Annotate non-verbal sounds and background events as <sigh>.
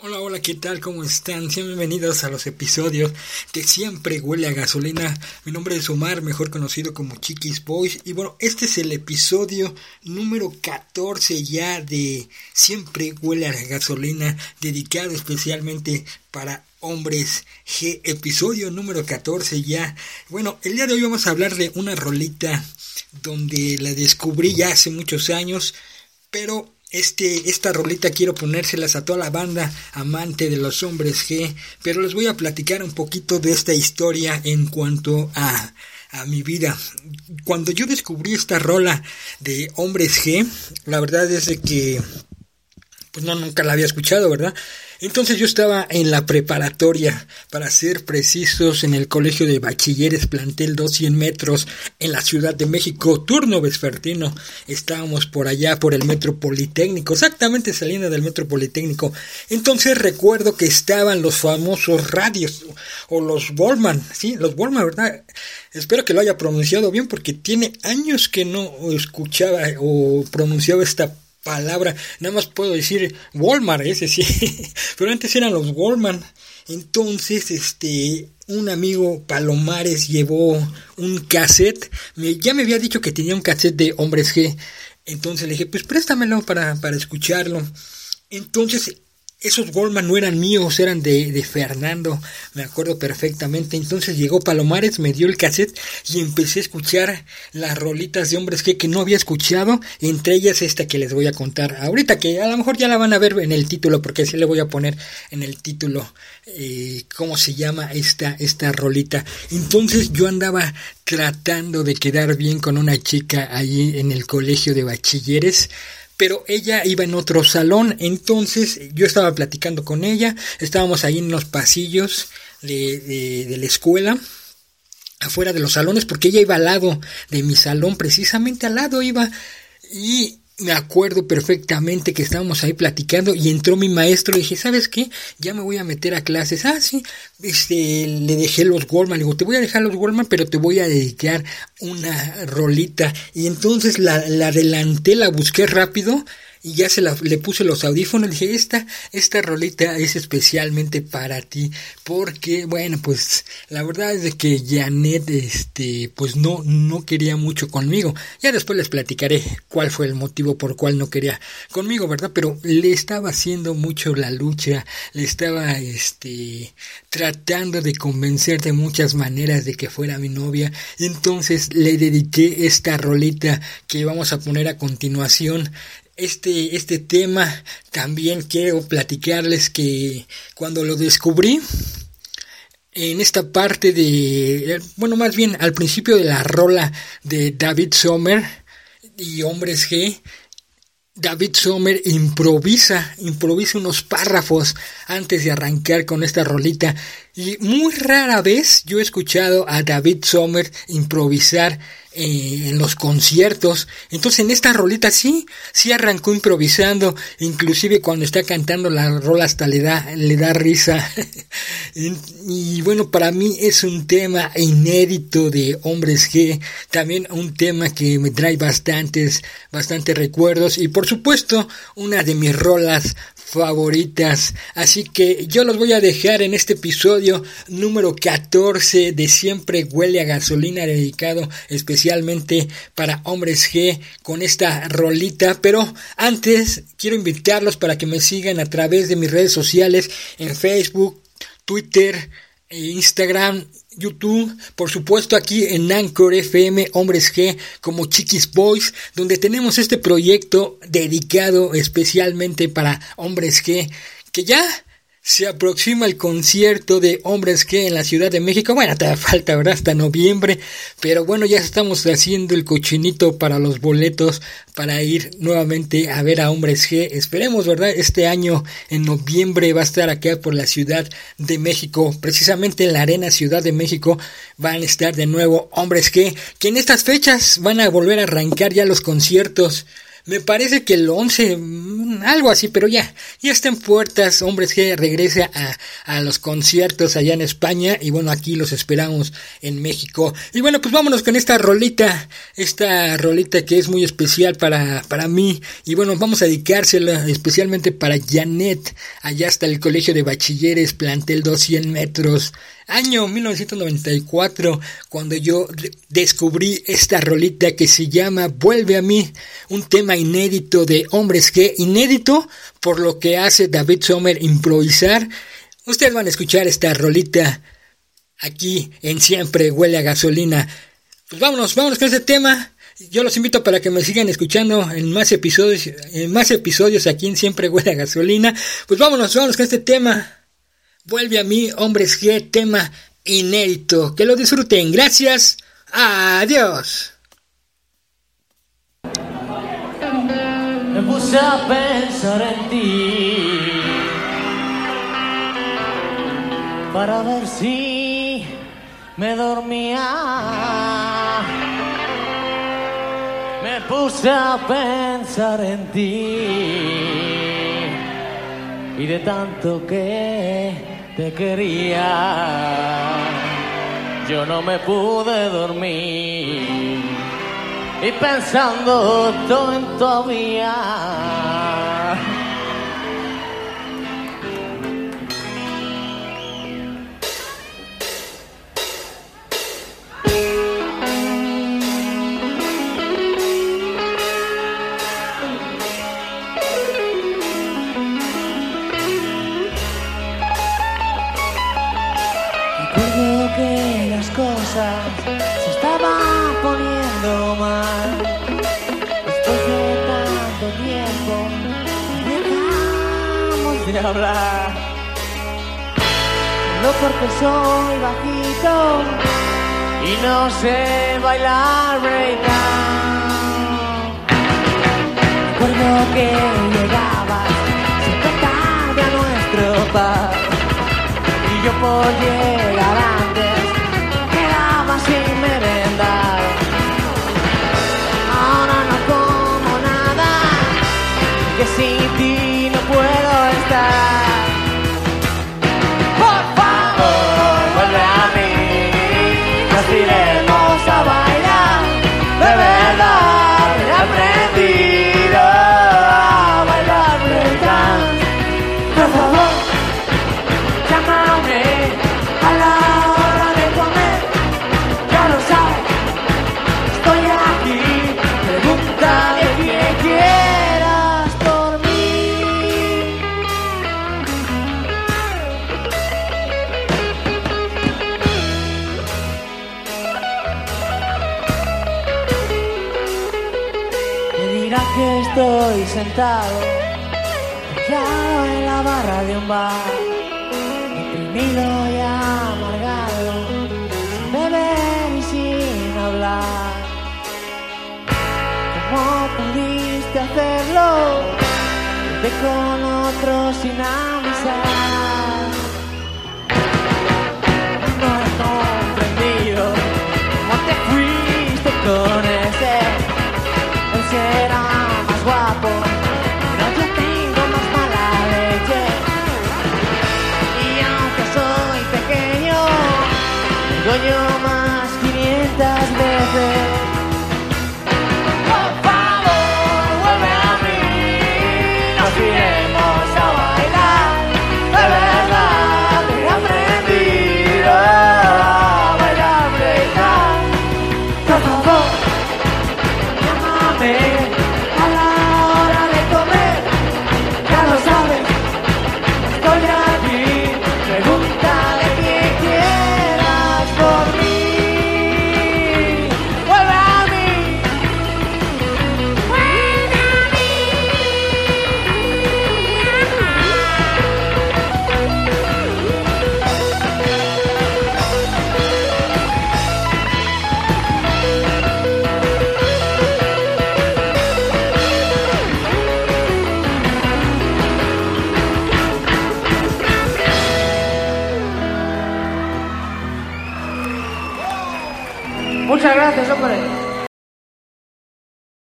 Hola, hola, ¿qué tal? ¿Cómo están? Sean bienvenidos a los episodios que siempre huele a gasolina. Mi nombre es Omar, mejor conocido como Chiquis Boys. Y bueno, este es el episodio número 14 ya de Siempre huele a gasolina, dedicado especialmente para hombres G. Episodio número 14 ya. Bueno, el día de hoy vamos a hablar de una rolita donde la descubrí ya hace muchos años, pero este, esta rolita quiero ponérselas a toda la banda amante de los hombres G, pero les voy a platicar un poquito de esta historia en cuanto a, a mi vida. Cuando yo descubrí esta rola de hombres G, la verdad es de que pues no nunca la había escuchado, ¿verdad? Entonces yo estaba en la preparatoria, para ser precisos, en el colegio de bachilleres plantel 200 metros en la Ciudad de México, turno vespertino. Estábamos por allá, por el Metro Politécnico, exactamente saliendo del Metro Politécnico. Entonces recuerdo que estaban los famosos radios, o los Wallman, sí, los Wallman, ¿verdad? Espero que lo haya pronunciado bien porque tiene años que no escuchaba o pronunciaba esta palabra. Nada más puedo decir Walmart, ese sí. <laughs> Pero antes eran los Walmart. Entonces, este, un amigo Palomares llevó un cassette. Ya me había dicho que tenía un cassette de Hombres G. Entonces le dije, pues préstamelo para, para escucharlo. Entonces esos Goldman no eran míos, eran de, de, Fernando, me acuerdo perfectamente. Entonces llegó Palomares, me dio el cassette y empecé a escuchar las rolitas de hombres que, que no había escuchado, entre ellas esta que les voy a contar ahorita, que a lo mejor ya la van a ver en el título, porque así le voy a poner en el título eh, cómo se llama esta, esta rolita. Entonces yo andaba tratando de quedar bien con una chica allí en el colegio de bachilleres pero ella iba en otro salón, entonces yo estaba platicando con ella, estábamos ahí en los pasillos de, de, de la escuela, afuera de los salones, porque ella iba al lado de mi salón, precisamente al lado iba, y me acuerdo perfectamente que estábamos ahí platicando y entró mi maestro y dije, ¿sabes qué? Ya me voy a meter a clases. Ah, sí, este, le dejé los Goldman. Le digo, te voy a dejar los Goldman, pero te voy a dedicar una rolita. Y entonces la, la adelanté, la busqué rápido y ya se la, le puse los audífonos, dije, esta, esta rolita es especialmente para ti, porque, bueno, pues, la verdad es que Janet, este, pues no, no quería mucho conmigo, ya después les platicaré cuál fue el motivo por cual no quería conmigo, ¿verdad? Pero le estaba haciendo mucho la lucha, le estaba, este, tratando de convencer de muchas maneras de que fuera mi novia, entonces le dediqué esta rolita que vamos a poner a continuación, este, este tema también quiero platicarles que cuando lo descubrí, en esta parte de, bueno, más bien al principio de la rola de David Sommer y Hombres G, David Sommer improvisa, improvisa unos párrafos antes de arrancar con esta rolita. Y muy rara vez yo he escuchado a David Sommer improvisar eh, en los conciertos. Entonces en esta rolita sí, sí arrancó improvisando, inclusive cuando está cantando la rola hasta le da, le da risa. <laughs> y, y, bueno, para mí es un tema inédito de Hombres G, también un tema que me trae bastantes, bastantes recuerdos y por supuesto una de mis rolas favoritas. Así que yo los voy a dejar en este episodio número 14 de Siempre huele a gasolina dedicado especialmente para hombres G con esta rolita. Pero antes quiero invitarlos para que me sigan a través de mis redes sociales en Facebook, Twitter, e Instagram YouTube, por supuesto aquí en Anchor FM Hombres G como Chiquis Boys, donde tenemos este proyecto dedicado especialmente para Hombres G, que ya se aproxima el concierto de Hombres G en la Ciudad de México. Bueno, te falta, ¿verdad? Hasta noviembre. Pero bueno, ya estamos haciendo el cochinito para los boletos para ir nuevamente a ver a Hombres G. Esperemos, ¿verdad? Este año en noviembre va a estar acá por la Ciudad de México. Precisamente en la Arena Ciudad de México van a estar de nuevo Hombres G. Que en estas fechas van a volver a arrancar ya los conciertos me parece que el 11, mm, algo así, pero ya, ya está en puertas, hombres que regresa a, a los conciertos allá en España y bueno, aquí los esperamos en México. Y bueno, pues vámonos con esta rolita, esta rolita que es muy especial para, para mí y bueno, vamos a dedicársela especialmente para Janet, allá hasta el colegio de bachilleres, plantel 200 metros año 1994 cuando yo descubrí esta rolita que se llama Vuelve a mí, un tema inédito de Hombres G, inédito por lo que hace David Sommer improvisar. Ustedes van a escuchar esta rolita aquí en Siempre Huele a Gasolina. Pues vámonos, vámonos con este tema. Yo los invito para que me sigan escuchando en más episodios, en más episodios aquí en Siempre Huele a Gasolina. Pues vámonos, vámonos con este tema. Vuelve a mí, hombres G, tema inédito. Que lo disfruten. Gracias. Adiós. Puse a pensar en ti para ver si me dormía. Me puse a pensar en ti y de tanto que te quería. Yo no me pude dormir y pensando todo en todavía. se Después de tanto tiempo, dejamos de hablar. No porque soy bajito y no sé bailar breakdown. Recuerdo que llegabas siempre tarde a nuestro bar y yo por sin ti no puedo estar. Me dirá que estoy sentado, ya en la barra de un bar, deprimido y amargado, sin beber y sin hablar. ¿Cómo pudiste hacerlo? Irte con otro sin avisar. Gracias, hombre.